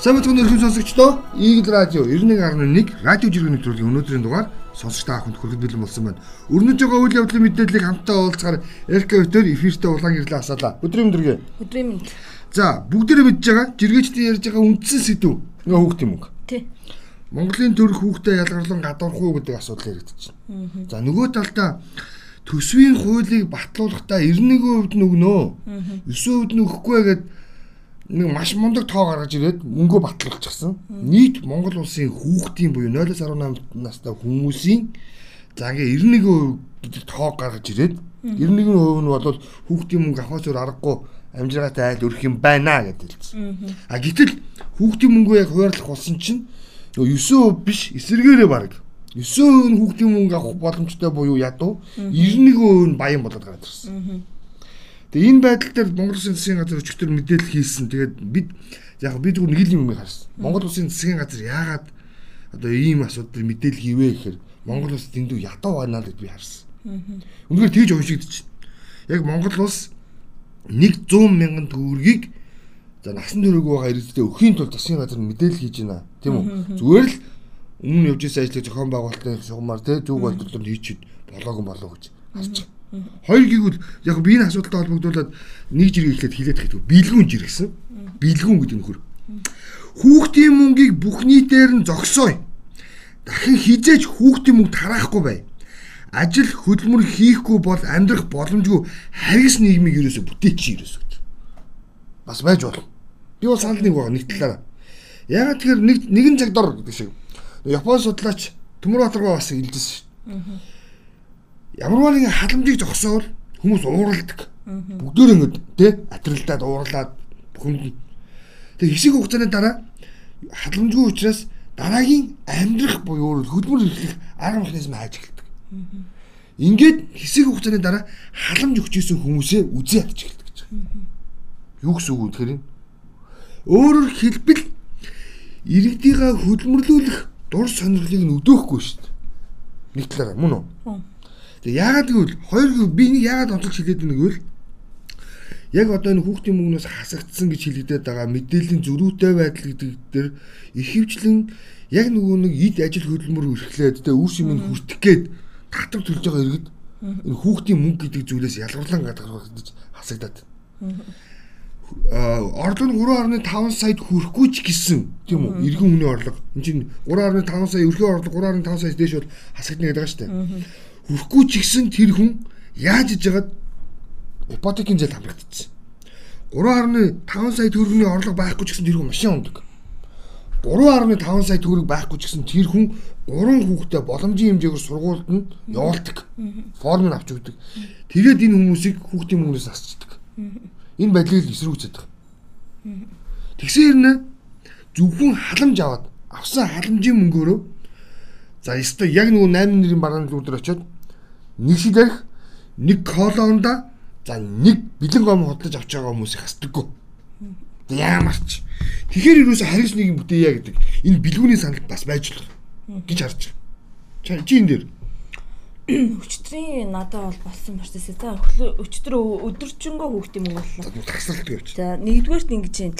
Сайн мэцгийн өргөн сонсогчдоо Eagle Radio 91.1 радио жиргэн нэвтрүүлгийн өнөөдрийн дугаар сонсогч та бүхэнд хүрэхэд бэлэн болсон байна. Өрнөж байгаа үйл явдлын мэдээллийг хамтдаа уулзахаар РК өтөр эфиртээ улаан гэрлээ асаалаа. Өдрийн өдргөө. Өдрийн мэнд. За бүгдээрээ мэдж байгаа жиргээчдийн ярьж байгаа үндсэн сэдв ингээ хүүхд юм уу? Тий. Монголын төрх хүүхдээ ялгарлан гадуурх уу гэдэг асуудал яригдчих. За нөгөө талдаа төсвийн хуулийг батлуулахдаа 91% нь өгнөө. 9% нь өгөхгүй гэдэг нэг маш мундаг тоо гаргаж ирээд мөнгөө батлуулчихсан. Нийт Монгол улсын хүүхдийн буюу 0-18 настай хүмүүсийн за ингээ 91% гэдэг тоо гаргаж ирээд 91% нь бол хүүхдийн мөнгө авахаас өөр аргагүй амжиргаатай айл өрөх юм байна гэдэг хэлсэн. А гэтэл хүүхдийн мөнгөө яг хуваарлах болсон чинь 9% биш эсэргээрээ баг 9% нь хүүхдийн мөнгө авах боломжтой буюу ядуу 91% нь баян болоод гараад ирсэн. Тэгээ энэ байдал дээр Монгол Улсын засгийн газар өчигдөр мэдээлэл хийсэн. Тэгээд бид яг бид зүгээр нэг л юм харсан. Монгол Улсын засгийн газар яагаад одоо ийм асуудал мэдээлэл хийвэ гэхээр Монгол улс дэндүү ядуу байна л гэж би харсан. Үнэхээр тэгж уншигдчих. Яг Монгол улс 100 мянган төгрөгийг за насан туршиг байгаа иргэдэд өхийн тулд засгийн газар мэдээлэл хийж байна. Тийм үү? Зүгээр л өмнө явж исэн ажлыг зохион байгуулалтын шугамар те зүг болдолд хийчихэд болоогүй болоо гэж байгаа. Хоёр гигүүл яг би энэ асуудалтай холбогдуулаад нэг жиргээ ихлэд хилээд хэвгүй биелгүүн жиргсэн. Биелгүүн гэдэг нөхөр. Хүүхдийн мөнгийг бүх нийтээр нь зогсооё. Дахин хизээж хүүхдийн мөнгө тараахгүй бай. Ажил хөдөлмөр хийхгүй бол амьдрах боломжгүй харгас нийгмийг бүтээчих ерөөсө гэж. Бас байж болно. Би бол санал нэг байгаа нэг талаараа. Ягаад тэгэхээр нэг нэгэн жагдор гэдэг шиг. Япон судлаач Төмөрбаатаргаа бас илжсэн шүү ямарваа нэгэн халамжийг зогсоол хүмүүс ууралдаг. Бүгдөө ингэ тэ атралдаад уурлаад бүхэнд. Тэг хэсэг хугацааны дараа халамжгүй учраас дараагийн амьдрах буюу хөдөлмөр эрхлэх арга механизм хайж эхэлдэг. Ингээд хэсэг хугацааны дараа халамж өгч исэн хүмүүсээ үзээ ядж эхэлдэг гэж. Юу гэсэн үг вэ тэгэхээр? Өөрөөр хэлбэл иргэдийгээ хөдөлмөрлүүлэх дур сонирхлыг нь өдөөхгүй шүү дээ. Нэг талаараа мөн үү? Тэгээ яагаад гэвэл хоёр би нэг яагаад онцлог хэлээд байна гэвэл яг одоо энэ хүүхдийн мөнгнөөс хасагдсан гэж хэлэгдээд байгаа мэдээллийн зөрүүтэй байдал гэдэг дээр ихэвчлэн яг нөгөө нэг ид ажил хөдөлмөр өрхлээд тэ үр шимийг хүртэх гээд татвар төлж байгаа иргэд энэ хүүхдийн мөнгө гэдэг зүйлээс ялгарлан гадагш хасагдаад. А орлого нь 3.5 саяд хүрэхгүй ч гэсэн тийм үү иргэн хүний орлого энэ чинь 3.5 сая өрхөө орлого 3.5 саяас дээш бол хасагдана гэдэг байгаа шүү дээ хүрхгүй ч гэсэн тэр хүн яаж иж жагаад ипотекийн зээл хамрагдчихсан. 3.5 сая төгрөгийн орлого байхгүй ч гэсэн тэр хүн машин ундаг. 3.5 сая төгрөг байхгүй ч гэсэн тэр хүн 3 хүүхдээ боломжийн хэмжээгээр сургуульд нь явуулдаг. Формыг авч өгдөг. Тэгээд энэ хүмүүсийг хүүхдийн мөнгнөөс асчдаг. Энэ байдлыг эсрүүцээд байгаа. Тэгсэн хэрнээ зөвхөн халамж аваад авсан халамжийн мөнгөөрөө за ёстой яг нөгөө 8 нэрийн барааны зүрдэр очиод нэг шилэрх нэг колонда за нэг бэлэн гом хөдлөж авч байгаа хүмүүсийг хасдаггүй. Ямар ч. Тэгэхээр юусе харис нэг бүтээе гэдэг энэ бэлгүүний санал бас байж болох гэж харж байгаа. Чи энэ дээр өчтөрийн надад бол болсон процесс за өчтөр өдөржингөө хүүхдийн мөнгө боллоо. Тасралтгүй явчих. За нэгдүгээрт ингэж юм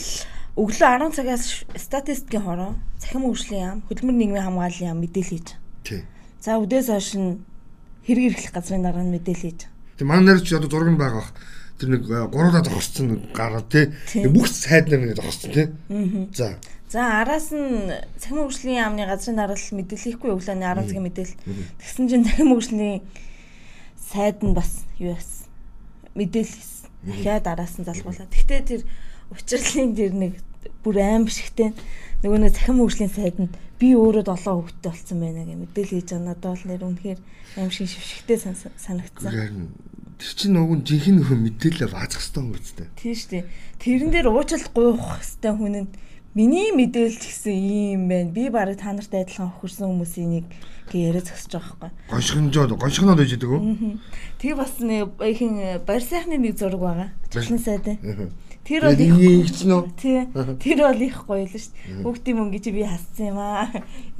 өглөө 10 цагаас статистикийн хороо цахим хөгжлийн яам хөдөлмөр нийгмийн хамгааллын яам мэдээлэл хийж. Тий. За өдөөс хойш нь хэрэг эрхлэх газрын дараа нь мэдээлэл хийж. Тэг манай нэр чи одоо зураг нь байгаа бах. Тэр нэг э, гуруулаа зогссон гараа тий. Бүх сайд нар нэг зогссон тий. За. За араас нь цахим хөгжлийн яамны газрын дараалал мэдээлэхгүй өглөөний 10 цагийн мэдээлэл. Тэгсэн чинь цахим хөгжлийн сайд нь бас юу яасан. Мэдээлэл хийсэн. Дахиад араас нь залгуулаа. Гэхдээ тэр учирлын тэр нэг бүр аим бишгтэй нөгөө нэг цахим хөгжлийн сайд нь би өөрөө долоо хөвгтэй болсон байна гэх мэдээлэл хийж байгаа надад бол нэр үнэхээр аим шиг шившгтэй санагдсан. Тэр чинь нөгөө жинхэнэ хүн мэдээлэл баазах хэрэгтэй юм үстэй. Тийм шүү дээ. Тэрэн дээр уучлал гуйх хэрэгтэй хүн нь миний мэдээлэл гэсэн юм байна. Би барыг та нартай адилхан охирсон хүмүүсийн нэг гээ яриа зогсож байгаа байхгүй. Гоншгонжоод гоншгоноод байж байгаа үү? Тэгээ бас нэг ихэнх барь сайхны нэг зураг байгаа. Члэн сайд. Тэр бол их нэгч нөө. Тий. Тэр бол их гоё л шүү дээ. Хүүхдийн мөнгө чи би хассан юм аа.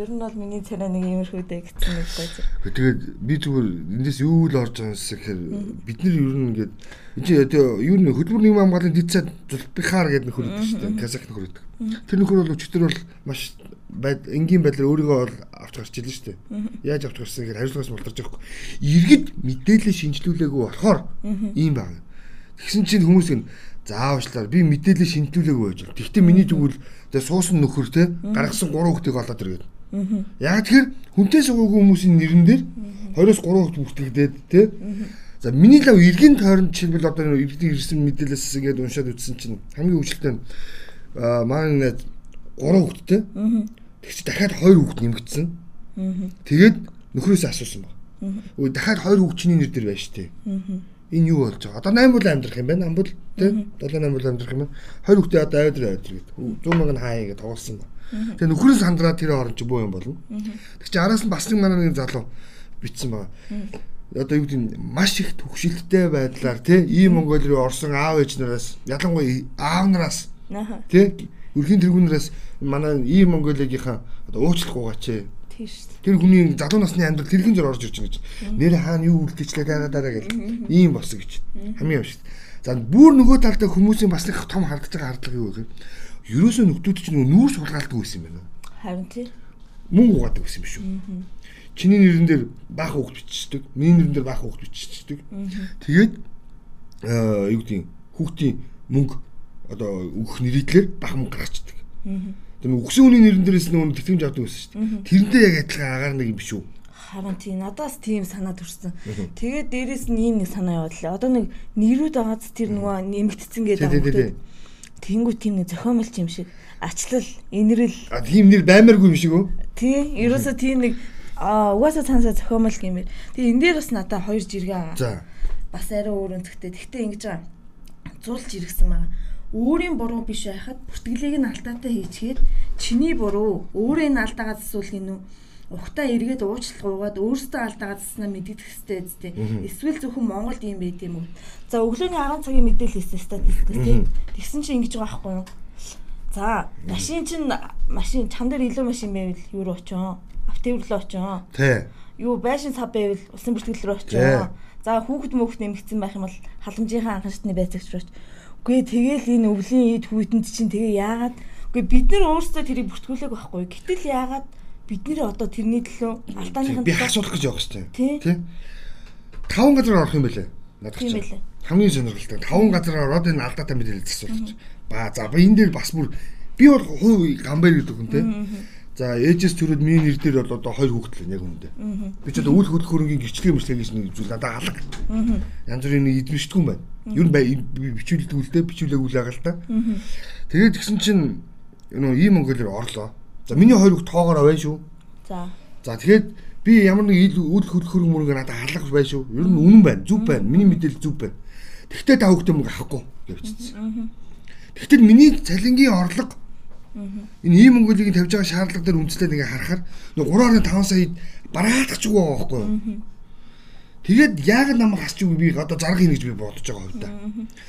Ер нь бол миний царай нэг иймэрхүү дээ гэсэн нэг гоё. Тэгээд би зүгээр эндээс юу л орж байгаа юм гэхээр бид нар ер нь ингээд энэ чи юу н хөдөлмөр нийгмийн хамгааллын дэд цаад Зулбихаар гэдэг нөхөр өгдөг шүү дээ. Казах нөхөр өгдөг. Тэр нөхөр бол өчтөр бол маш байд энгийн байдлаар өөрийгөө бол авч гарч илэн шүү дээ. Яаж авч гарсан гэхээр хариуцлагаас мултарч байгаа хгүй. Иргэд мэдээлэл шинжилүүлээгүй болохоор ийм байна. Тэгсэн чинь хүмүүс нь заавчлаар би мэдээлэл шинжилүүлээгүй байж бол. Тэгвэл миний зүгэл тэгээ суусан нөхөр те гаргасан 3 хүүхдийг олоод иргээд. Яг тэгэхээр хүнтэй суугаагүй хүмүүсийн нэрэн дээр 20-оос 3 хүүхд бүртгэгдээд те За миний лав иргэн тойронд жишээлбэл одоо иргэдийн ирсэн мэдээлэлс ингээд уншаад үзсэн чинь хамгийн өвчлөлтэй аа маань 3 хүүхэдтэй. Тэг чи дахиад 2 хүүхэд нэмэгдсэн. Тэгээд нөхрөөс асуусан баг. Өө дахиад 2 хүүхдчний нэр дээр байж тээ. Энэ юу болж байгаа? Одоо 8 бол амьдрах юм байна. Амбул тий 7 8 бол амьдрах юм байна. 20 хүүхдээ одоо аваад аваад гээд 100 мянган хаа ингэ тоглосон баг. Тэгээ нөхрөөс сандраад тэр орон чи буу юм болно. Тэг чи араас нь бас нэг манай нэг залуу битсэн байгаа одоо юу гэдэг маш их төвшилттэй байдлаар тий ийм Монгол руу орсон аав ээж нараас ялангуяа аав нараас тий өрхийн тэргүүнээс манай ийм Монголигийнхаа одоо уучлах гооч Тэр хүний залуу насны амьдрал тэрхэн зөр орж ирж байгаа гэж. Нэр хаана юу үлдээчлээ дараа дараа гэл. Ийм болсон гэж. Хамгийн юм шиг. За бүр нөгөө талдаа хүмүүсийн бас нэг том хардж байгаа хардлага юу вэ гэхээр ерөөсөө нөхдүүд чинь нүүр сулгаалдаг байсан юм байна. Харин тий. Мөн угаадаг байсан юм шүү. Чиний нэрэн дээр баах хүүхд биччихдэг. Миний нэрэн дээр баах хүүхд биччихдэг. Тэгээд аа юу гэдэг хүүхдийн мөнгө одоо өгөх нэрийдлэр бах мөнгө гаргацдаг. Тэр үгсэн үний нэрэн дээрээс нөгөө тэтгэмж авдаг байсан шүү дээ. Тэрнтэй яг адилхан агаар нэг юм биш үү? Харин тийм надаас тийм санаа төрсэн. Тэгээд дээрэс нь ийм нэг санаа лээ. Одоо нэг нэрүүд байгааз тэр нөгөө нэмэгдсэн гэдэг юм. Тэнгүү тийм нэг зохиомлч юм шиг ачлал, инрэл. А тийм нэр баймааргүй юм шиг үү? Тий. Ерөөсө тийм нэг аа угаасаа цаанасаа зохиомл гэмээр. Тэгээ энэ дээр бас надад хоёр жиргээ аа. За. Бас арай өөр өнцгтэй. Тэгтээ ингэж байгаа. Зулж иргсэн байгаа. Өөрийн буруу биш байхад бүртгэлийг нь алдаатай хийчихэд чиний буруу өөрийн алдаагаа засуулах юм уу? Ухтаа эргээд уучлах уугаад өөрсдөө алдаагаа заснаа мэддэх хэвээр үстэй. Эсвэл зөвхөн Монголд юм байд юм уу? За өглөөний 10 цагийн мэдээлэл хийсэн статистик тийм. Тэгсэн чинь ингэж байгаа байхгүй юу? За машин чинь машин чам дээр илүү машин байвал юу руу очион? Автовр руу очион. Тий. Юу байшин сав байвал усан бүртгэл рүү очион. За хүүхэд мөхт нэмэгдсэн байх юм бол халамжийнхаа анхан шатны байцаагч руу очион. Үгүй тэгэл энэ өвлийн ид хүүтэнд чинь тэгээ яагаад үгүй бид нар өөрсдөө тэрийг бүртгүүлээг байхгүй. Гэтэл яагаад бид нэр одоо тэрний төлөө алдааныхын би асуулах гэж явах дээ. Тий. Таван газар орох юм бэлээ. Надад чинь. Хамгийн сонирхолтой. Таван газар ороод энэ алдаатай мэдээлэл засуулж. Ба за энэ дээр бас бүр би бол хувь гамбайр гэдэг хүн тий. За ээжээс төрөөд миний нэр дээр бол одоо хоёр хүүхэд л яг үнэндээ. Би ч одоо үйл хөдлөх хөрөнгийн гэрчлэгээ мөрчлэгээ гэж нэг зүйл надад алга. Янз бүрийн нэг эдмэжтгүн байна. Ер нь бичүүлдэг үлдээ бичүүлээг үл агаал та. Тэгээд гисэн чинь юу ийм Монголоор орлоо. За миний хоёр хүүхд тоогоор байна шүү. За. За тэгээд би ямар нэг үйл хөдлөх хөрөнгө мөрөнгө надад алга байна шүү. Ер нь үнэн байна. Зүв байна. Миний мэдээлэл зүв байна. Тэгтээ та хүүхдээ мөнгө авахгүй гэвчихсэн. Тэгтэл миний цалингийн орлого Энэ ийм Монголыг тавьж байгаа шаардлага дээр үндэслээд ингээ харахаар 3.5 сая бараадах ч үгүй байхгүй юу? Тэгээд яг намайг хасч үгүй би одоо зарга хийнэ гэж би бодож байгаа хувьда.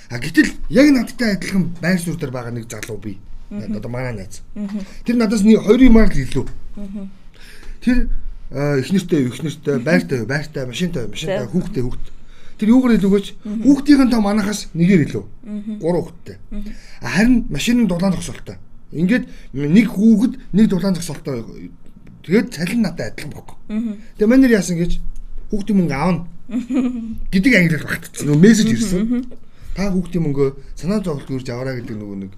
А гэтэл яг надтай адилхан байр суурь дээр байгаа нэг залуу би. Одоо манай найз. Тэр надаас нэг 2 юмар л илүү. Тэр эхнэртэй эхнэртэй байртай байртай машинтай машинтай хүүхдтэй хүүхд. Тэр юугаар илүүгөөч хүүхдийн тоо манахаас нэгээр илүү. 3 хүүхдтэй. Харин машины дулаан зогсолтой. Ингээд нэг хүүхэд нэг дулаан зогсолтой тэгээд цалин надад адилхан бохоо. Тэгээ манер яасан гэж хүүхдийн мөнгө аавна гэдэг англиар багтцсан. Нөгөө мессеж ирсэн. Та хүүхдийн мөнгөө санаа зовлт үрж аваарай гэдэг нөгөө нэг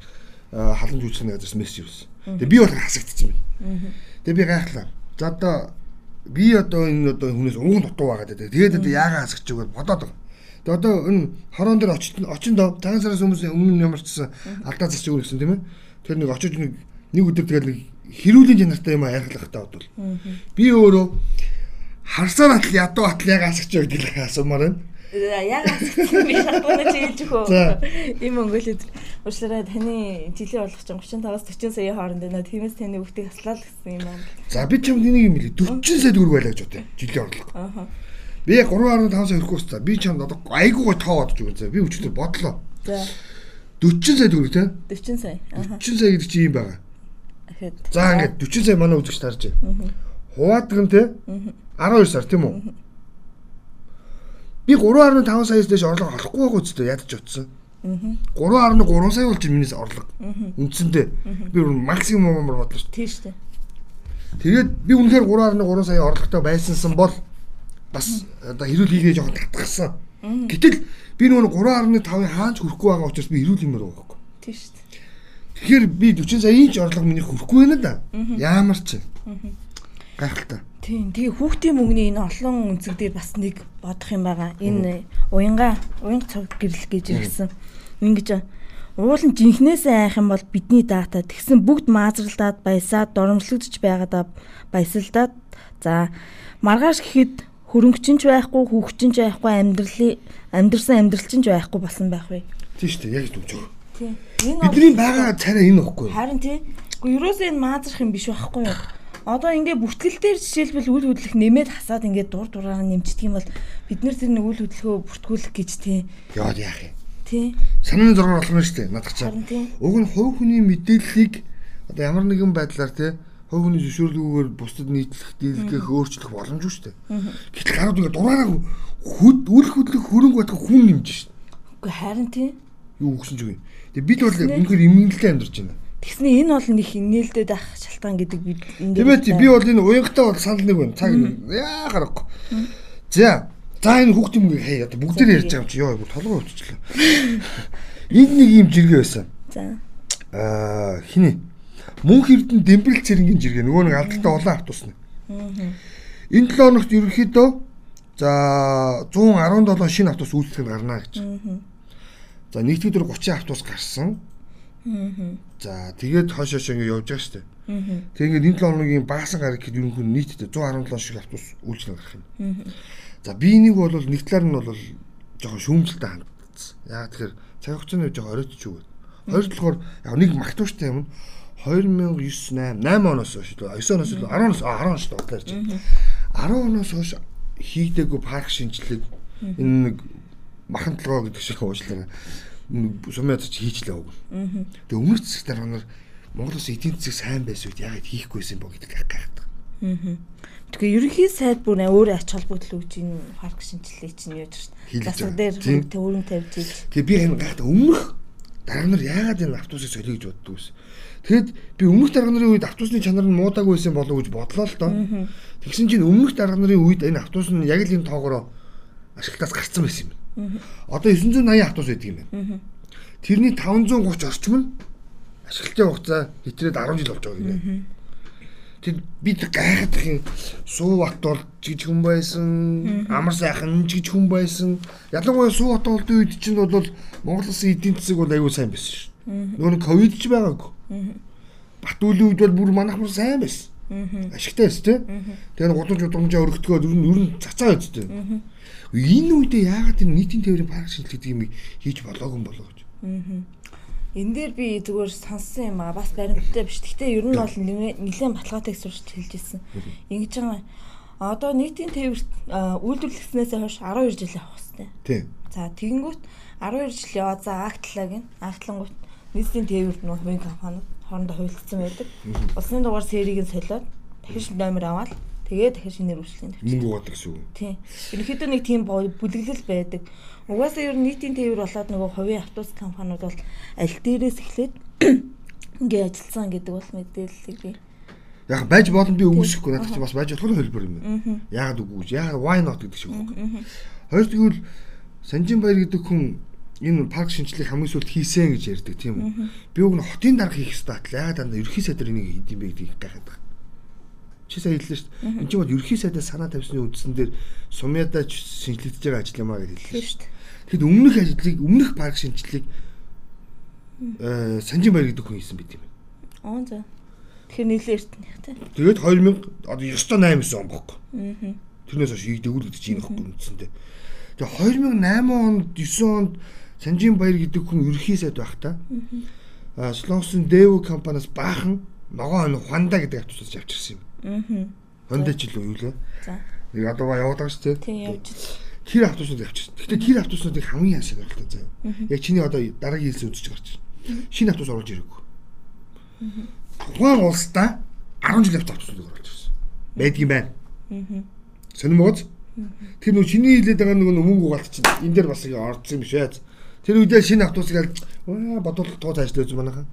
халамж үйлчлэх газраас мессеж ирсэн. Тэгээ би бол хасагдсан байна. Тэгээ би гайхлаа. За одоо би одоо энэ одоо хүнээс өнгө дутуу байгаа гэдэг. Тэгээд одоо яагаад хасагч вэ бодоод байгаа. Тэгээ одоо энэ хорон дээр очинд очиндоо цагаан сараас хүмүүсийн өмнө ямарчсан алдаа засч өгөх гэсэн тийм ээ Тэр нэг очиж нэг нэг өдөр тэгэл нэг хэрүүлийн чанартай юм ярихлах таа бодвол. Би өөрөө харсаар атл ядуу атл яг асагч байдаг л асуумаар байна. Яг асагч би шатгана чи хэлж өгөө. Ийм Монголид уучлаарай таны жилийн болгоч 35-аас 40 сая хооронд байна. Тиймээс таны хүүхдийг аслаа л гэсэн юм аа. За би ч юм нэг юм хэлээ. 40 сая төгрөг байлаа гэж бодъё. Жилийн орлого. Аа. Би 3.5 сая өрөх уусаа. Би ч юм одоо айгуу гой тоо бодож заа. Би өчтөр бодлоо. За. 40 сая төгрөг тийм 40 сая. Аха. 40 сая гэдэг чинь юм байгаа. За ингээд 40 сая манай үзэгч тарж байна. Хуваадаг нь те 12 сар тийм үү? Би 3.5 саяас дэш орлого олохгүй байгаа үстэй ядаж утсан. 3.3 сая болж минийс орлого. Үндсэндээ би максимум амар бодлоо шүү. тийм шүү. Тэгээд би үнэхээр 3.3 сая орлоготой байсансан бол бас одоо хэрүүл хийгээ жоохон татгасан. Гэтэл би нөгөө 3.5-ын хаанч хүрэхгүй байгаа учраас би хэрүүл юмэр байгаа байхгүй. Тийм шүү дээ. Тэгэхээр би 40 саяын ч орлого миний хүрэхгүй байна да. Яамар ч. Гайхалтай. Тийм. Тэгээ хүүхдийн мөнгөний энэ олон үнцэг дээр бас нэг бодох юм байгаа. Энэ уянга уянга цог гэрэл гэж ирсэн. Ингэж уул нь жинхнээсээ айх юм бол бидний дата тэгсэн бүгд маазралдаад баясаад доромжлогдож байгаадаа баясалдаад за маргааш гэхэд хөрөнгөчин ч байхгүй хүүхчин ч байхгүй амьдралын амьдрсан амьдрал чинь ч байхгүй болсон байх вэ. Тийм шүү дээ. Яг дүнж байгаа. Тийм. Бидний байгаа царай энэ ихгүй. Харин тий. Гэхдээ ерөөсөө энэ маазрах юм биш байхгүй юу? Одоо ингээ бүртгэлтээр жишээлбэл үйл хөдлөх нэмээд хасаад ингээ дур дураараа нэмчихдэг юм бол бид нэр тэр нэг үйл хөдлөхөө бүртгүүлэх гэж тий. Яад яах юм. Тий. Санааны зургаар олно шүү дээ. Надах чам. Уг нь хувь хүний мэдээллийг одоо ямар нэгэн байдлаар тий хувь хүний зөвшөөрлөгөөр бусдад нийтлэх, дийлгэх, өөрчлөх боломжгүй шүү дээ. Гэтэл гарууд ингээ дураараа хөд үл хөдлөх хөрөнгө батгах хүн нэмж шүү дээ. Үгүй харин тий. Юу өгсөн ч үгүй. Тэгээ бид бол үнэхээр имгэнэлтэй амьдарч байна. Тэгснэ энэ бол нэг нээлттэй байх шалтгаан гэдэг бид энэ дээр Тиймээ чи би бол энэ уянгатай бол санал нэг байна. Цаг яа харахгүй. За. За энэ хүүхд юм хаяа одоо бүгд ярьж байгаа юм чи ёо толгой өвчлөө. Энд нэг юм жиргээ байсан. За. Аа хиний мөнх эрдэн дэмбэрэл цэрэнгийн жиргээ нөгөө нэг алдaltaй улаан автобус нь. Энэ 7 хоногт ерөнхийдөө за 117 шинэ автобус үйлчлэх гарна гэж. За нэгдүгээр 30 автобус гарсан. За тэгээд хойш хойш ингэ явж байгаа шүү дээ. Тэгээд энэ 7 хоногийн багасан гараг гэхэд ерөнхийдөө нийтдээ 117 шиг автобус үйлчлэх гарах юм. За би энийг бол нэг талаар нь бол жоохон шүүмжлэлтэй хандсан. Яг тэгэхээр цаг хугацааны хувьд жоохон оройтч юу. Хоёр талаар яг нэг магтууштай юм. 2009 8 8 оноос хойш лөө 9 оноос лөө 10 оноос а 10 оноос бодлоо ярьж байна. 10 оноос хойш хийгдээгүй парк шинжилгээ энэ нэг махан толгой гэдэг шиг уучлаарай. Сумяд ч хийчлээ өг. Тэгээ өмнөх засаг дараа нар Монгол Улсын эдийн засаг сайн байсан үед яагаад хийхгүйсэн бо гэдэг гайхдаг. Тэгэхээр ерөнхий сайд бүр өөр ач холбогдол өгч энэ парк шинжилгээг чинь яаж шүү дээ. Засаг дээр хөрөнгө тавьж ийж. Тэгээ би энэ гайхдаг өмнөх дараа нар яагаад энэ автобусыг солио гэж боддог вэ? Тэгэд би өмнөх дарга нарын үед автобусны чанар нь муудаагүй байсан болов уу гэж бодлоо л доо. Тэгсэн чинь өмнөх дарга нарын үед энэ автобус нь яг л энэ тоогоороо ашиглалтаас гарцсан байсан юм. Одоо 980 автобус байдаг юм байна. Тэрний 530 орчим нь ашиглалтын хугацаа хэтрээд 10 жил болж байгаа юм. Тэд бид гайхах юм суу бат бол жиж хүн байсан, амар сайхан жиж хүн байсан. Ялангуяа суу бат болдсон үед чинь бол Монгол Улсын эдийн засаг бол аюул сайн байсан шүү. Нөгөө ковид ч байгаагүй. Бат үлийн үед бол бүр манайх бүр сайн байсан. Ашигтай байсан тий. Тэгээ нэг гудамж удамжаа өргөдгөө ер нь ер нь цацаа тий. Энэ үедээ яагаад энэ нийтийн тээврийн парк шинжилгээ гэдэг юм хийж болоогүй юм болоо гэж. Энэ дээр би зүгээр сонссон юм аа бас баримттай биш. Гэхдээ ер нь бол нэлээд баталгаатай сурч хэлж ирсэн. Ингэж байгаа одоо нийтийн тээвэрт а, үйлдвэрлэгснээс хойш 12 жил явах хэрэгтэй. Тий. За тэгэнгүүт 12 жил яваа за актлаа гин. Актлангууд нийтийн тээвэрт нөх хувийн компаниуд хоорондоо хуульцсан байдаг. Улсын дугаар сэрийг нь солиод дахиж номер аваад тэгээ дахиж шинээр үйлчлэгийн тавьчих. Мөнгө угаадаг шүү. Тийм. Ерөнхийдөө нэг тийм бүлэглэл байдаг. Угаасаа ер нь нийтийн тээвэр болоод нөгөө хувийн автобус компаниуд бол аль дээрээс эхлээд ингээ ажилласан гэдэг бол мэдээллийг би. Яг байж болно би үгүйсэхгүй надад чи бас байж болох хөлбөр юм байна. Яагаад үгүй яагаад why not гэдэг шиг байна. Хоёр тэгвэл Санжин баяр гэдэг хүн энэ парк шинжилгээг хамгийн сүүлд хийсэн гэж ярьдаг тийм үү. Би уг нь хотын дарга хийх хэрэгтэй атал яагаад дандаа ерхий сайдэр энийг хийдэм бэ гэдгийг гайхаад байна. Чи сая хэллээ шүү дээ. Энд чинь бол ерхий сайдаа санаа тавьсны үндсэн дээр сумьяадаа ч шинжилэгдэж байгаа ажил юмаа гэж хэллээ Тийм шүү. дээ. Тэгэд өмнөх ажлыг өмнөх парк шинжилгээг э Санжин баяр гэдэг хүн хийсэн байт юм. Аа за. Тэгэхээр нийлээ эртнийх тий. Тэгээд 2000 одоо 908 он бохгүй. Тэрнээс хойш хийгдэггүй л гэдэг чинь энэ хөхгүй үндсэндээ. Тэгээ 2008 онд 9 онд Санжин баяр гэдэг хүн ерхий сайд байх та. Аа Слонсын Дэв компаниас баахан ногоо хоног Хонда гэдэг автобусаас авчирсан юм. Аа. Хонда ч илүү юу лээ. За. Нэг одоо ба яваад байгаа шүү дээ. Тийм явж. тэр автобусууд явчихсан. Гэхдээ тэр автобусуудыг хамгийн яашиг орлоо заяа. Яг чиний одоо дараагийн хэлсэн үзэж гарч байна. Шинэ автобус оруулж ирээгүй. Тухайн улсдаа 10 жил автобус автобусууд оруулж ирсэн. Байдгийн байна. Сонирм бооз. Тэр нөө чиний хэлээд байгаа нөгөө мөнгө угаалт чинь энэ дээр бас орцсон юм шээ. Тэр үедээ шинэ автобусыг бодвол туу цааш лөөж манайхаа.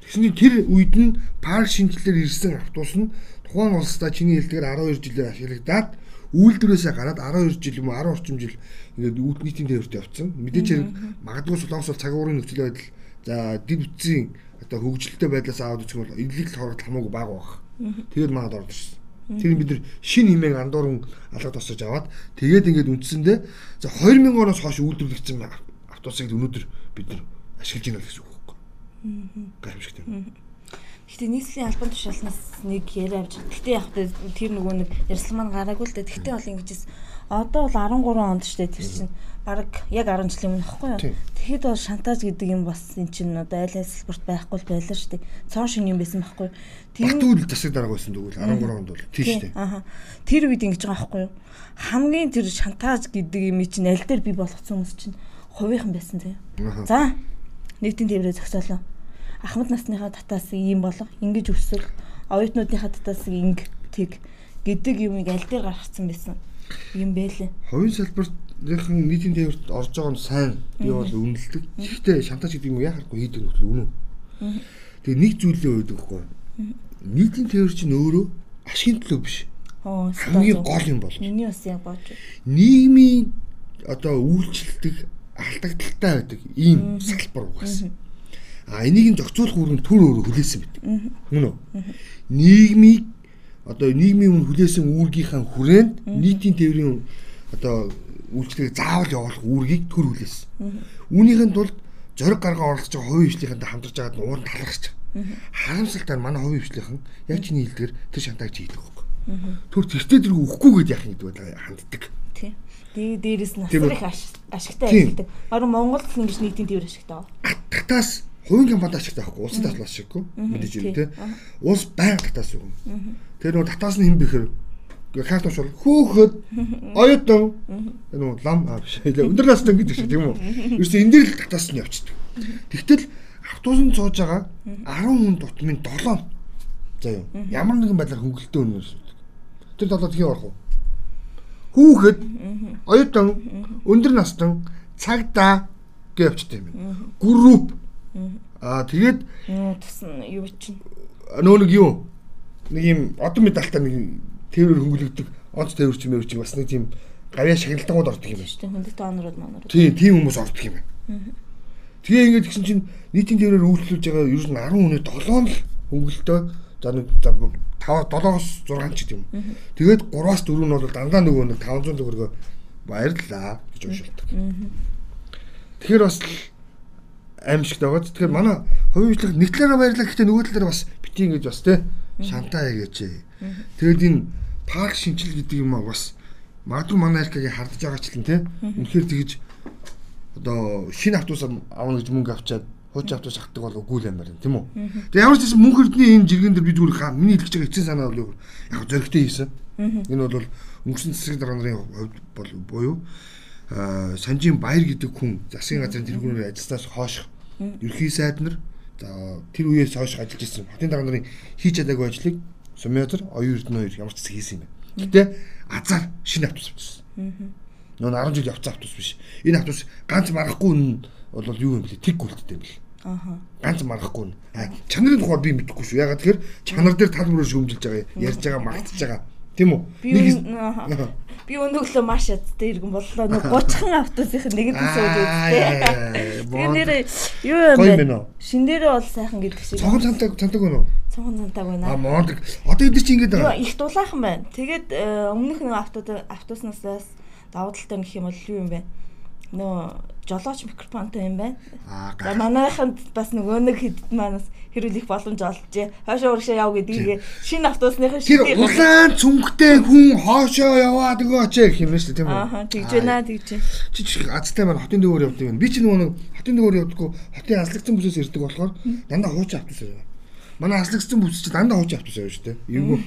Тэгсний тэр үед нь парк шинжилгээр ирсэн автобус нь тухайн улсдаа чиний хэлдгээр 12 жилээр ашиглагдаад үйлдвэрээсээ гараад 12 жил юм уу 10 орчим жил ингээд үүд нийтийн тээвэрт явцсан. Мэдээж хэрэг магадгүй Солонгос бол цаг уурын нөхцөл байдал за дид үтсийн одоо хөгжилтэй байдлаас аваад үзэх бол илэрхийлэл хорогдол хамаагүй бага баг. Тэгээд манад орж ирсэн. Тэр бид нар шин хэмээн андууран алга тосож аваад тэгээд ингээд үндсэндээ за 2000 оноос хойш үйлдвэрлэгдсэн автобусыг өнөөдөр бид нар ашиглаж байна гэсэн үг байхгүй. Гайхамшигтай. Гэтэ нийслэлийн албан тушаалнаас нэг яриа авч. Гэтэ яг тэр нөгөө нэг ярьслан маань гараагүй л дээ. Гэтэ бол ингэжсэн. Одоо бол 13 онд штэ тэр чинь бараг яг 10 жилийн өмнө хэвгүй юу. Тэгэхэд бол шантаж гэдэг юм бас эн чинь одоо айл спорт байхгүй л байлаа штэ. Цоон шин юм байсан байхгүй юу. Тэр үйл засаг дарга байсан тэгвэл 13 онд бол тийм штэ. Аха. Тэр үед ингэж байгаа байхгүй юу. Хамгийн тэр шантаж гэдэг юм чинь аль дээр би болгоцсон хүмүүс чинь хувийнхан байсан тийм. За нийтийн тээврээ зогсоолоо. Ахмад насныхаа татаас ийм болго ингэж өсвөл оюутнуудынхаа татаас инг тэг гэдэг юмыг аль дээр гаргацсан байсан юм бэлээ. Хувийн салбарт Тэрхэн нийтийн тээвэрт орж байгаа нь сайн. Би бол үнэлдэг. Гэхдээ шантаж гэдэг юм яхахгүй хийдэг нөхөл үнэн. Тэгээ нэг зүйлээ өгдөг хгүй. Нийтийн тээвэр чинь өөрөө ашигын төлөө биш. Хамгийн гол юм бол. Миний бас яг боож. Нийгмийн одоо үйлчлдэг алдагдaltaй байдаг ийм салбар угаас. А энийг зохицуулах үүрэг төр өөрөө хүлээсэн байдаг. Мөн үү? Нийгмийг одоо нийгмийн өмнө хүлээсэн үүргийнхаа хүрээнд нийтийн тээврийн одоо үйлчлэгийг заавал явуулах үүргийг төр хүлээсэн. Үүнийхэн тулд зориг гаргаа оролцож байгаа хувийн хвшлийнхэнтэй хамтарч байгаад уур нь талархаж байгаа. Харамсалтай нь манай хувийн хвшлийнхэн яг чиний хэлдгэр тэр шантаач хийдэг байхгүй. Төр тэртээ тэрг өгөхгүй гэдээ яах гэдэг байлаа ханддаг. Тэгээ дээрэс нь асар их ашигтай ажилладаг. Баруун Монголд л ингэж нийтийн тээвэр ашигтай. Атгатаас хувийн компанид ашигтай байхгүй. Улсын татвар ашиггүй. Мэдээж юм те. Улс байнга татаас өгнө. Тэр нөгөө татаас нь хэн бэхэр Каст уушвал хөөхөд оюутан энэ лам биш өндөр настай гэдэг шиг тийм үү. Ерөөсөө энэ дээр л татаас нь явчихдаг. Тэгтэл автобусын цууж байгаа 10 хүн дутмын 7 заа юу. Ямар нэгэн байдлаар хөнгөлөлтөө өнөр шүтдэг. Тэр 7 тхий орох уу? Хүүхэд оюутан өндөр настан цагдаа гэж явчихдаг юм байна. Групп Аа тэгээд нь юу чинь нөө нэг юу нэг юм одон медальтай нэг тээврээр хөнгөлөгдөг онц тээвэрч мэрч бас нэг тийм гавьяа шагналтангууд ордог юм байна. Тийм хүндэт онорууд манарууд. Тийм тийм хүмүүс ордог юм байна. Тэгээ ингээд гисэн чинь нийтийн тээврээр үйлчлүүлж байгаа ер нь 10 хүний 7 л хөнгөлөлтөө за нэг 5 7-оос 6 ч гэдэг юм. Тэгээд 3-аас 4 нь бол дандаа нөгөө нэг 500 төгрөгөө баярлаа гэж уушилдаг. Тэгэхээр бас аимшигтай байгаа. Тэгэхээр манай хувийн үйлчлэг нэг талаараа баярлаа гэхдээ нөгөө талаараа бас бити ингэж бас те шантаа яагээч. Тэгээд энэ парк шинжил гэдэг юм аа бас магадгүй манай аркагийн хардж байгаа ч л тийм үнэхээр тэгэж одоо шинэ автобус авна гэж мөнгө авчаад хуучин автобус авдаг бол үгүй л юм байна тийм үү. Тэгээ ямар ч гэсэн мөнх эрдний энэ жиргэн дээр би зүгээр хаа миний хэлж байгаа эцсийн санаа бол яг зөрөгтэй хийсэн. Энэ бол өнгөрсөн засгийн дарга нарын хувьд бол буюу санжийн баяр гэдэг хүн засгийн газрын тэргүүнээр ажилласнаас хойш ерхий сайд нар за тэр үеэс хойш ажиллаж ирсэн хотын дарга нарын хийж чадаагүй ажлыг Сумятар оюун эрдэнэ хоёр ямар ч зүйл хийсэн юм. Гэтэ азар шинэ автобус авчихсан. Нөө 10 жил явцсан автобус биш. Энэ автобус ганц маргахгүй нь бол юу юм бэлээ? Тэг гүйлттэй юм бэл. Аха. Ганц маргахгүй нь. Чанарын тухай би мэдэхгүй шүү. Ягаад тэгэхээр чанар дээр тал мөрөөр шөмжилж байгаа, ярьж байгаа, магтж байгаа. Тийм үү? Нэг би өнөглөө маш ядтай иргэн боллоо. Нэг 30хан автобусынх нэгэнд сууж үзтээ. Тэр нэр юу юм бэ? Шин дээрээ бол сайхан гэдэг шиг. Цогон цантаг цантаг уу? Цогон цантаг байна. А мондаг. Одоо эдгээр чи ингэж байгаа. Их дулаахан байна. Тэгээд э, өмнөх нэг автобус автобуснаас давуу талтай гэх юм бол юу юм бэ? Нөө жолооч микрофонтой юм байна. За манайханд бас нөгөө нэг хэд манаас хэрүүлэх боломж олжээ. Хоошоо урагшаа яв гэдгийг шинэ автобусныхаа шинэ Тэр улаан цүнхтэй хүн хоошоо яваад өгөөч гэх юм шүү дээ тийм үү? Аа тэгж байна тэгж. Чи азтай маань хотын дөөр явдаг юм. Би ч нөгөө нэг хотын дөөр явдаггүй хотын аслагдсан бүсээс ирдэг болохоор дандаа хуучин автобус яваа. Манай аслагдсан бүс чи дандаа хуучин автобус яваа шүү дээ. Эвгүй.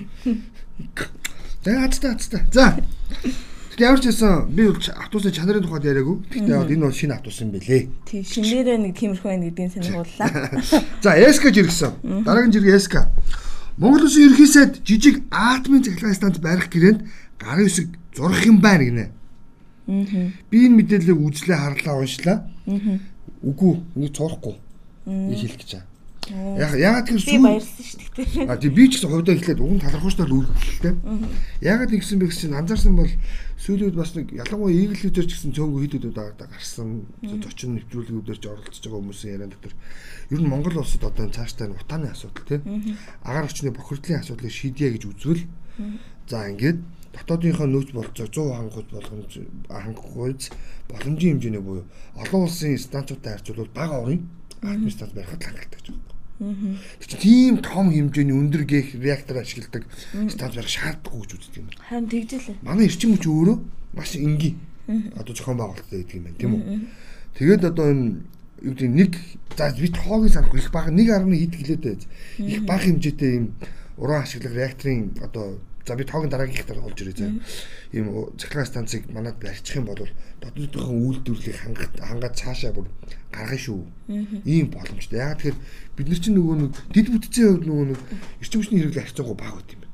За азтай азтай. За Гэтэ ямар ч байсан би бол автобусны чанарын тухайд яриаггүй. Гэтэ энэ бол шинэ автобус юм бэлээ. Тий шинээрээ нэг тиймэрхүү байна гэдгийг сонирхоллаа. За эска жиргсэн. Дараагийн жиргээ эска. Монгол Улсын ерхий сайд жижиг атомын цахилгаан станц барих гэрээнд гарын үсэг зурх юм байна гинэ. Аа. Би энэ мэдээллийг үзлээ харлаа уншлаа. Аа. Үгүй нэг зурхгүй. Ийм хэлэх гэж байна. Яг яагаад тэр сүү баярлсан шүү дээ. А тий би ч гэсэн хувьдаа ихлээд уг нь талархууштай үлдэлтэй. Яагаад ингэсэн бэ гэсэн анзаарсан бол сүүлүүд бас нэг ялангуяа ийгэлүүдээр ч гэсэн цөөнгөө хидэд удаа гарсан зочин нэвтрүүлгүүдээр ч оролцож байгаа хүмүүсийн яриан дотор ер нь Монгол улсад одоо цаашдаа утааны асуудал тий агаар орчны бохирдлын асуудлыг шийдье гэж үзвэл за ингээд дотоодынхоо нөөц болцоо 100 хангууд болгоомж хангахгүйц боломжийн хэмжээний буюу олон улсын станцуудтай харьцуулбал бага орын атомын станц барихад хангалттай гэж байна. Тийм том хэмжээний өндөр гэх реактор ашигладаг станц барих шаардлагагүй гэж үздэг юм. Харин тэгжэлээ. Манай эрчим хүч өөрөө маш энгийн. Одоо зохион байгуулалттай гэдэг юм байна, тийм үү? Тэгээд одоо энэ юу гэдэг нэг за би тоогийн санахгүй их бага 1.1 хэд гэлээд байж. Их бага хэмжээтэй юм уран ашиглах реакторын одоо за би тоогийн дараагийнх дараа олж ирээ заа. Ийм цахилгаан станцыг манад барьчих юм бол дотоодынхон үйлдвэрлэлийг хангаад цаашаа бүр гаргана шүү. Ийм боломжтой. Яг тэгэхээр бид нар чинь нөгөө нэг дид бүтцийн хувьд нөгөө нэг эрчим хүчний хэрэглээ харьцангуй бага байт юм байна.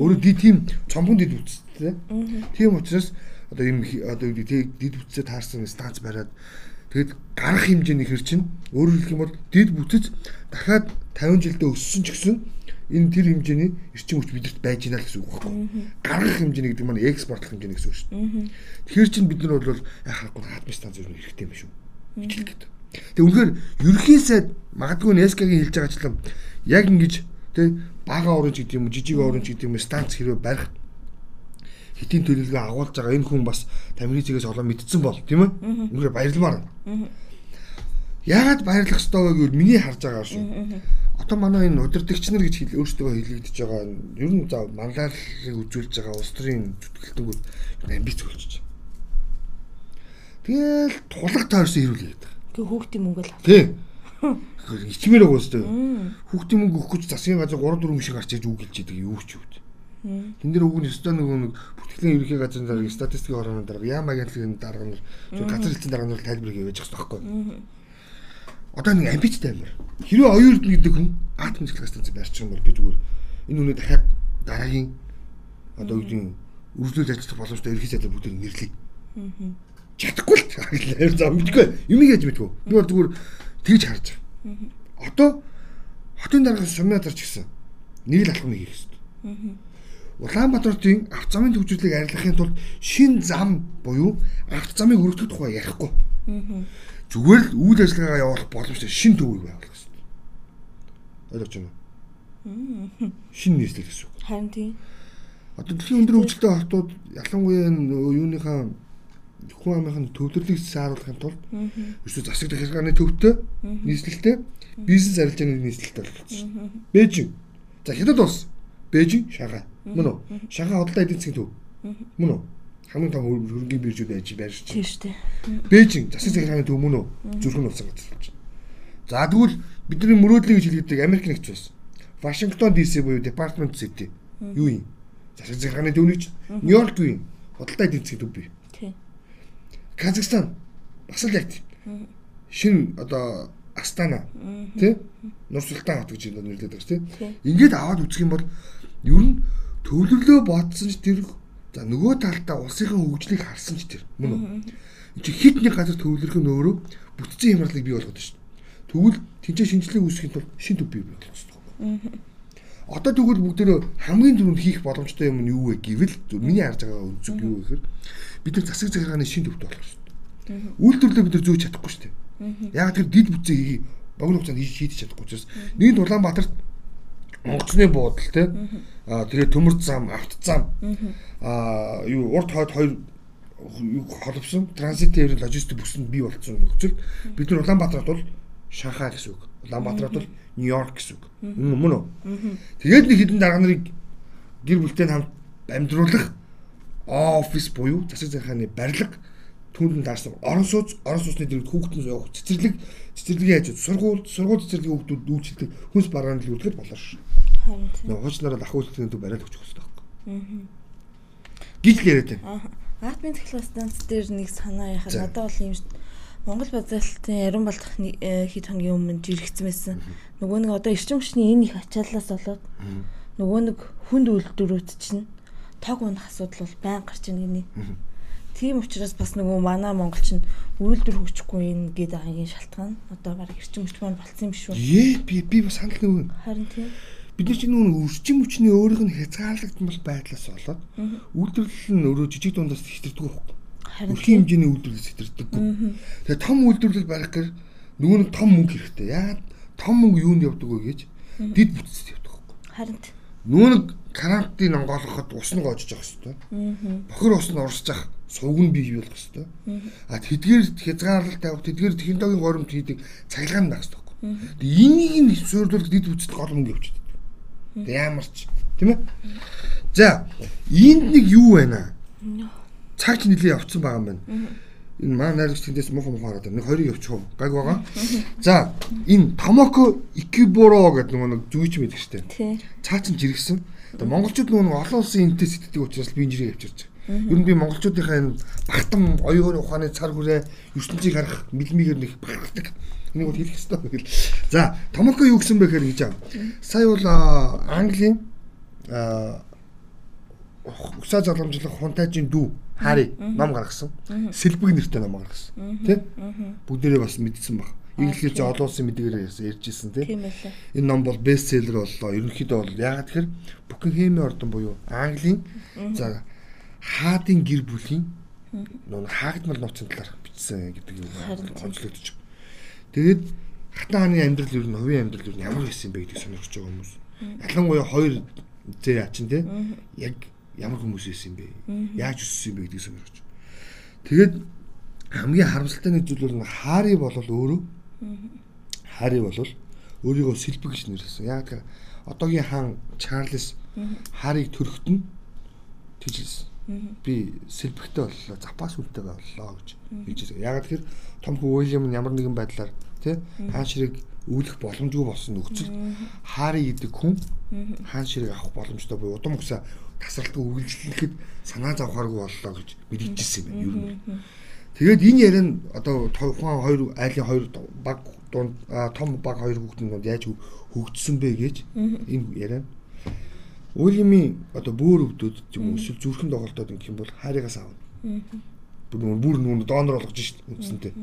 Өөрөөр дид тийм цомгон дид бүтцтэй. Тийм учраас одоо ийм одоо дид бүтцээ таарсан станц бариад тэгэд гарах хэмжээний хэр чинь өөрөөр хэлэх юм бол дид бүтц дахиад 50 жилдээ өссөн ч гэсэн энэ тэр хэмжээний эрчим хүч бидэрт байж байна л гэсэн үг байхгүй. Гаргах хэмжээний гэдэг маань экспортлох хэмжээний гэсэн үг шүү дээ. Тэгэхээр чинь бид нар бол яхахгүй хадмын станц нь хэрэгтэй юм шүү. гэж хэлгээд. Тэгээ үнэхээр ерхий сайд магадгүй Нескагийн хэлж байгаачлан яг ингэж тэг бага оранж гэдэг юм жижиг оранж гэдэг юм станц хэрвээ барих хитийн төлөвлөгөө агуулж байгаа энэ хүн бас Тамирицээс олон мэдсэн бол тийм ээ үнэхээр баярламаар. Яагаад баярлах ёстой вэ гэвэл миний харж байгаа шүү. Одоо манай энэ удирдагч нар гэж хэл өөрсдөө хэлэгдэж байгаа ер нь за манлайлалыг үзүүлж байгаа улс төрийн зүтгэлтүүд амбиц болчихж байна. Тэгэл тулаг тойрсон ирүүл гэдэг. Тэг хүүхдийн мөнгө л. Тий. Ичмээр байгаа өстэй. Хүүхдийн мөнгө өгөх гэж засгийн газар 3 4 шиг гарч иж үг хэлж идэг юу ч юу. Тэн дээр нь өстой нөгөө нэг бүртгэлийн ерөнхий газрын дарга статистикийн орооны дарга яам агентлагийн дарга нар газар хэлцэн дарга нар тайлбар хийж байгаа байхгүй. Одоо нэг амбицтай амир. Хэрвээ оюун эрдэнэ гэдэг хүн атом цэцлэг станц барьчих юм бол би зүгээр энэ үнэ дахиад дараагийн одоо юу гэдэг үргэлжлүүлж ажиллах боломжтой ерхий сайдаар бүгдийг нэрлэе. Аа чадахгүй л за мэдгүй юм яаж мэдгүй би бол зүгээр тэгж харж байгаа. Одоо хотын дарга сумьяатар ч гэсэн нэг л алхам хийх хэрэгтэй. Улаанбаатарын авто замын төвжүүлийг арилгахын тулд шин зам буюу авто замыг өргөдөх тухай ярихгүй. Зүгээр л үйл ажиллагаагаа явуулах боломжтой шин төвийг байгуулах хэрэгтэй. Ойлгож байна уу? Шин нийслэл гэсэн үг. Харин тийм. Одоо дэлхийн өндөр хөгжилтэй хотууд ялангуяа юуныхаа хүн амынхын төвлөрлийг сааруулахын тулд ерөөсө засаг захиргааны төвтэй нийслэлтэй бизнес арилжааны нийслэлтэй болчихсон. Бээжин. За хятад улс. Бээжин, Шанхай. Мөн үү? Шанхай худалдаа эдийн засгийн төв. Мөн үү? Хамгийн том хөрөнгөний биржүүд байж байрч чинь. Тийм шүү дээ. Бээжин засаг захиргааны төв мөн үү? Зүрхэн улсын газар болж байна. За тэгвэл бидний мөрөөдлийг гэж хэлдэг Америк нэгдсэн улс. Вашингтон DC буюу Department City. Юу юм? Засаг захиргааны төв нэг чинь. Нью-Йорк юу юм? Худалдаа эдийн засгийн төв бий. Казахстан бас л яг шин одоо Астана тий Нурсултан хот гэж нэрлэдэг байгаа тий. Ингээд аваад үзэх юм бол ер нь төвлөрлөө бодсон ч тэр за нөгөө талдаа улсынхаа хөгжлийг харсан ч тэр мөн үү. Энд чи хит нэг газар төвлөрөх нь өөрөө бүтцийн хямралыг бий болгоод шүү дээ. Тэгвэл тэнцээ шинжилгээ үүсгэхийн тулд шин төв бий болгох хэрэгтэй. Одоо тэгвэл бүгдөө хамгийн түрүүнд хийх боломжтой юм нь юу вэ гэвэл миний харж байгаа өнцөг юу гэхээр бид нар засаг захиргааны шин төвд болох шүү дээ. Үйлдвэрлэлээ бид нар зөөж чадахгүй шүү дээ. Яг тэр дид бүтцээ хий богино хугацаанд хийж чадахгүй учраас нэг Улаанбаатарт онгоцны буудал те аа тэгээ төмөр зам, авто зам. Аа юу урд хойд хоёр холбосон транзит тээврийн логистик бүсэнд бий болсон нөхцөл бид нар Улаанбаатарт бол Шанхай гэсэн үг. Улаанбаатарт бол Нью-Йорк гэсэн үг. Мөн үү? Тэгээд нэг хідэн дарга нарыг гэр бүлтэй хамт амьдруулах офис буюу засаг захиргааны барилга түүнд даарсан орон сууц орон сууцны дэргэд хүүхдэн явах цэцэрлэг цэцэрлэгийн хажууд сургууль сургууль цэцэрлэгийн хүүхдүүд үйлчлдэг хүнс барааны л үлдгээд болоо шүү. Харин тийм. Хуучнараа ах үйлчлэгийн төв бариад өгчих хэрэгтэй байхгүй. Аа. Гэж л яриад байна. Атмын цахилгаан станц дээр нэг санаа яхаа надад бол юм Монгол базаалтын яран болдох э, хэд хоногийн өмнө жирэгцсэн байсан. Нөгөө нэг одоо эрчим хүчний энэ их ачааллаас болоод нөгөө нэг хүнд үйлдвэрүүд чинь тог унах асуудал бол байн гарч ийн гинэ. Тийм учраас бас нөгөө манай монголчин үйлдвэр хөгжихгүй юм гээд байгаагийн шалтгаан одоо баг эрчим хүч маань болцсон юм биш үү? Ээ би би бас санал нэг. Харин тийм бид нар чинь нөгөө үржим хүчний өөрийнх нь хязгаарлагдмал байдлаас болоод үйлдвэрлэл нь өөрөө жижиг дундаас хэтэрдэг байхгүй. Өрхийн хэмжээний үйлдвэрлэл сэтэрдэггүй. Тэгээ том үйлдвэрлэл барих гэр нөгөө нэг том мөнгө хэрэгтэй. Яагаад том мөнгө юунд явдаг вэ гэж дид бүтцэд явдаг байхгүй. Харин нөгөө нэг карантин онгоолгоход ус нь гоожж явах хэрэгтэй. Бохир ус нь урсж явах сувг нь бий болох хэрэгтэй. А тэдгээр хязгаарлалт тавих тэдгээр технологийн горимт хийдэг цахилгаан байх хэрэгтэй байхгүй. Тэгээ энийг нь суурьдуулах дид бүтцэд гол мөнгө явчихдаг. Тэгээ ямар ч тийм ээ. За энд нэг юу байна? цаг ч нэлээ явцсан байгаа юм байна. Энэ маань найрагч тэндээс муухай муухай хараад. Нэг хоёрыг явуучих уу? Гайг байгаа. За энэ Томоко Икиборо гэдэг нэг жүгийч мэдэх штэ. Цаа чин жиргсэн. Монголчууд нөгөө олон улсын энэтэй сэтгдэг учраас би энэ авчирч байгаа. Ер нь би монголчуудынхаа энэ багтам оюун ухааны цар хүрээ ертөнцийг харах мэлмигээр нэг багтдаг. Энийг бол хэлэх хэрэгтэй гэл. За Томоко юу гэсэн бэ гэхээр гэж аа. Сая бол Английн аа Усаа залгамжлах хунтайжийн дүү Хари ном гаргасан. Сэлбэг нэртэй ном гаргасан. Тэ? Бүгдээрээ бас мэдсэн баг. Инглиш олон улсын мэдээгээр ярьжсэн тий. Энэ ном бол бестселлер боллоо. Ерөнхийдөө бол яагаад тэгэхээр Букингемийн ордон буюу Английн за хаадын гэр бүлийн нөө хаагдмал нууцын талаар бичсэн гэдэг юм онцлогдож байна. Тэгээд хатан хааны амьдрал ер нь хувийн амьдрал нь ямар байсан бэ гэдгийг сонирхож байгаа хүмүүс. Ялангуяа хоёр зээ ачин тий. Яг ямар хүмүүс байсан бэ? Яаж өссөн бэ гэдгийг сонирхож. Тэгээд хамгийн харамсалтай нэг зүйл бол Хари болол өөрөө Хари болол өөрийгөө сэлбэг гэж нэрлэсэн. Яг тэр одоогийн хаан Чарльз Харийг төрөхт нь тэжлсэн. Би сэлбэгтэй боллоо, запас үлтэй боллоо гэж хэлжээ. Яг тэр том хүү Уильям ямар нэгэн байдлаар тий хаан ширэг үүлэх боломжгүй болсон нөхцөл. Хари гэдэг хүн хаан ширэг авах боломжтой буюу удам усаа тасралтгүй үргэлжлэхэд санаа зовхооргүй боллоо гэж мэдчихсэн юм ер нь. Тэгээд энэ яриа нь одоо тухайн хоёр айлын хоёр баг дунд том баг хоёр хүүхдийн дунд яаж хөгжсөн бэ гэж энэ яриа. Уильямын одоо бөөр өвдөд юм эсвэл зүрхэн тоглолтод ингэх юм бол хайрыгаас аавна. Бүр бүр нүн донор болгож шít үндсэнтэй.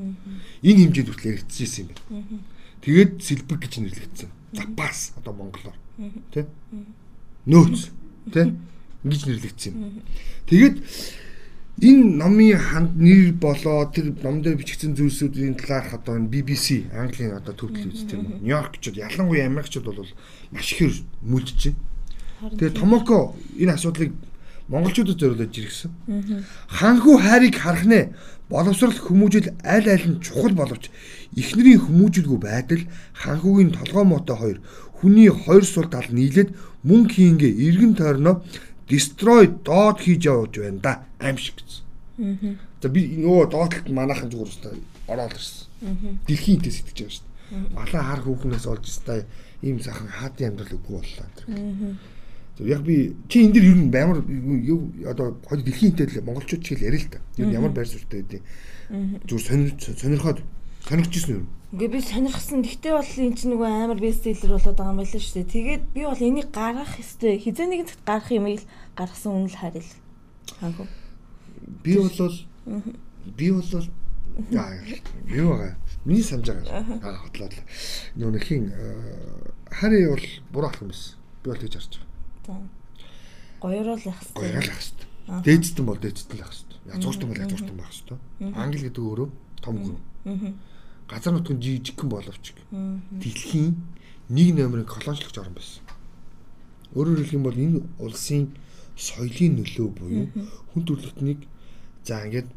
Энэ хэмжээд хүртэл яригдчихсэн юм байна. Тэгээд сэлбэг гэж нэрлэгдсэн. Запас одоо монголоор. Тэ? Нөөц. Тэ? ингэж нэрлэгдсэн юм. Тэгээд энэ номын ханд нэр болоо тэр ном дээр бичигдсэн зүйлсүүдийн талаарх одоо энэ BBC Английн одоо төвдөл үз тийм үү. Нью-Йоркчууд ялангуяа Америкчууд бол маш ихээр мүлдэж байна. Тэгээд Томоко энэ асуудлыг монголчуудад зориулж иргсэн. Ханху хайрыг харах нэ боловсрал хүмүүжил аль аль нь чухал боловч эхнэрийн хүмүүжилгүй байдал ханхугийн толгой мотой хоёр хүний хоёр сул тал нийлээд мөн хийнгээ эргэн тойрноо destroy доод хийж явж байна да. Аимшиг гэсэн. За би нөгөө доотлолт манайхан зүгээр өстой. Ороод ирсэн. Дэлхийн идэс итгэж байгаа шүү дээ. Балаа хар хүүхнээс олж өстой. Ийм сайхан хаадын амьдрал үгүй боллоо яг би чи энэ дэр ер нь амар одоо хол дэлхийн идэс монголчууд чигээр ярил л та. Ер нь ямар байр суурьтай байдیں۔ Зүгээр сонирхоод сонирхчихсэн юм. Үгүй би сонирхсан. Гэхдээ бол эн чинь нөгөө амар бестселлер болоод байгаа юм байна шүү дээ. Тэгээд би бол энийг гаргах ёстой. Хизээ нэгэн цагт гарах юм ил гаргасан үнэл харил. Хаагүй. Би бол би бол юу байгаа. Миний санаж байгаа. Аа хотлоод. Нөгөө хин хари бол буруу ах юм биш. Би бол тэгж харж байгаа. За. Гоёрол явах хэрэгтэй. Гоёрол явах хэрэгтэй. Дээдстэн бол дээдстэн байх хэрэгтэй. Язгууртан бол язгууртан байх хэрэгтэй. Англи гэдэг өөрөө том гүн. Газар нутгийн жижигхэн боловч дэлхийн нэг номерын колоничлогч орн байсан. Өөрөөр хэлэх юм бол энэ улсын соёлын нөлөө буюу хүн төрөлхтнийг за ингээд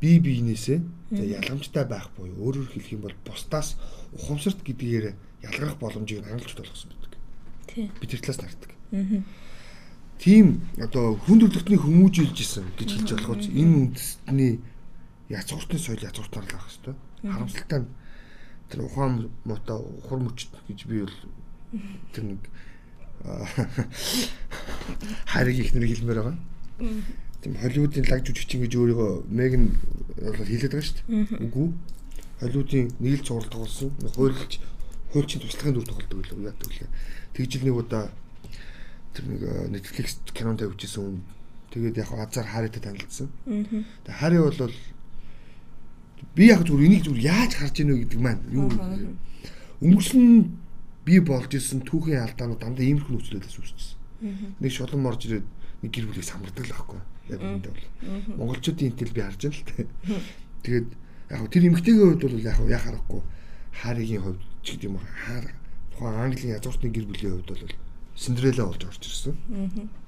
бие биенээсээ ялгамжтай байх буюу өөрөөр хэлэх юм бол бусдаас ухамсарт гэдгээр ялгарх боломжийг хангалттай болгосон байдаг. Тий. Би тэр талаас нардаг. Тийм одоо хүн төрөлхтнийг хүмүүжүүлж исэн гэж хэлж болох уу энэ үндэстний язгууртны соёл язгууртаар л авах хэрэгтэй харамсалтай нь тэр ухаан муутай ухар мөчт гэж би бол тэр нэг хариг их нэр хэлмээр байгаа. тийм Холливуудын лаг жүжигчин гэж өөрийгөө Меган бол хэлээд байгаа шүү дээ. Үгүй. Холливуудын нэг л цуврал тоглосон. Хуульч хуульчийн туслахын дүр тоглодог байлаа яа гэвэл. Тэгжил нэг удаа тэр нэг Netflix кинонд тавьчихсан хүн. Тэгээд яг азар Харитай танилцсан. Тэгээд Хари бол би яг зүгээр энийг зүгээр яаж харж ийнө гэдэг маань юу өнгөрсөн би болж исэн түүхийн алдаанууд дандаа иймэрхүү нөхцөлөөс үүсчихсэн. Нэг шулан орж ирээд нэг гэр бүлийг самардаг л байхгүй. Яг үүндээ бол. Монголчуудын интэл би харж байна л тэ. Тэгээд яг тэр эмгтээгийн хувьд бол яг яг харахгүй хааригийн хувьд ч гэдэг юм хаар тухайн Английн язгууртны гэр бүлийн хувьд бол Синдрелла болж орж ирсэн.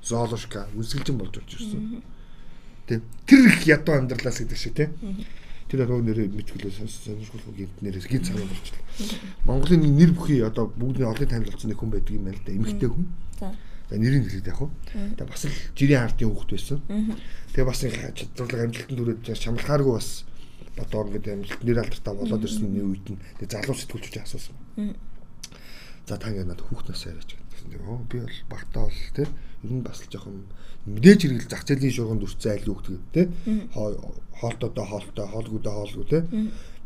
Зоолошка үсгэлжин болж орж ирсэн. Тэ тэр их ядуу амьдралаас гэдэг шиг тэ. Тэр арга нэрээ мэдгэлээ сонирхолтой гинт нэрээс гинт санаа болчихлоо. Монголын нэр бүхий одоо бүгдний олон танил болсон нэг хүн байдаг юм байна л да. Эмэгтэй хүн. За. За нэрийг хэлээд яг уу. Тэгээ бас л жирийн ардын хүүхэд байсан. Тэгээ бас чадварлаг амжилтанд хүрээд чамлахааргүй бас одоо ингээд амжилт нэр алдартай болоод ирсэн нэг үед нь тэгээ залуу сэтгүүлч асуусан. За та ингээд надад хүүхд насаа яриач гэсэн. Оо би бол багтаа бол тий ер нь бас л жоохон мэдээж хэрэг зах зээлийн шуурганд үрцэн айл хүүхд тий хоолтоодоо хоолтой, хоолгуудаа хоолгүй те.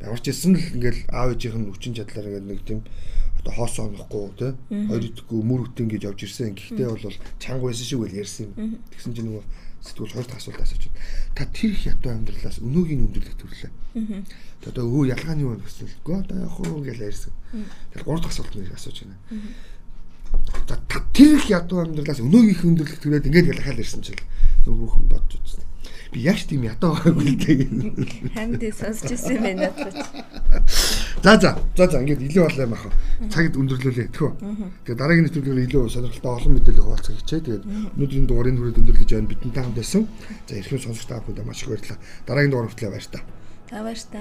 Ямар ч хэлсэн л ингээл аав ээжийнх нь хүчин чадлаар ингээд нэг тийм одоо хоос онохгүй те. Хоёр идэхгүй мөр үтэн гэж явж ирсэн. Гэхдээ бол чанга байсан шиг үл ярьсан юм. Тэгсэн чинь нөгөө сэтгүүл хоёр дахь асуулт асууж байна. Та тэр их ятуу амьдралаас өнөөгийн өндөрлөлт төрлөө. Тэгээд одоо өө ялгааны юу гэсэн л гоо одоо яг хөө гэж ярьсан. Тэр гурав дахь асуулт нэр асууж байна. За тэр их ядуу амьдралаас өнөөгийнх өндөрлөлт түрээд ингээд ялхаал ирсэн чил нөгөө хүн бодож үзсэн би яаж тийм ядаа байгаагүй л дээ. Хамд сонсч ирсэн байна надад. За за за за ингээд илүү болоо юм аах. Цагт өндөрлүүлээ тэхүү. Тэгээд дараагийн нэвтрүүлгээр илүү сонирхолтой олон мэдээлэл хуваалцах хичээ. Тэгээд өнөөдрийн дугаарыг хүрээд өндөрлөж байна бидэнтэй хамт байсан. За эрхэм сонсогч та бүхэнд маш их баярлалаа. Дараагийн дугаар хүртэл баяр та. Та баяр та.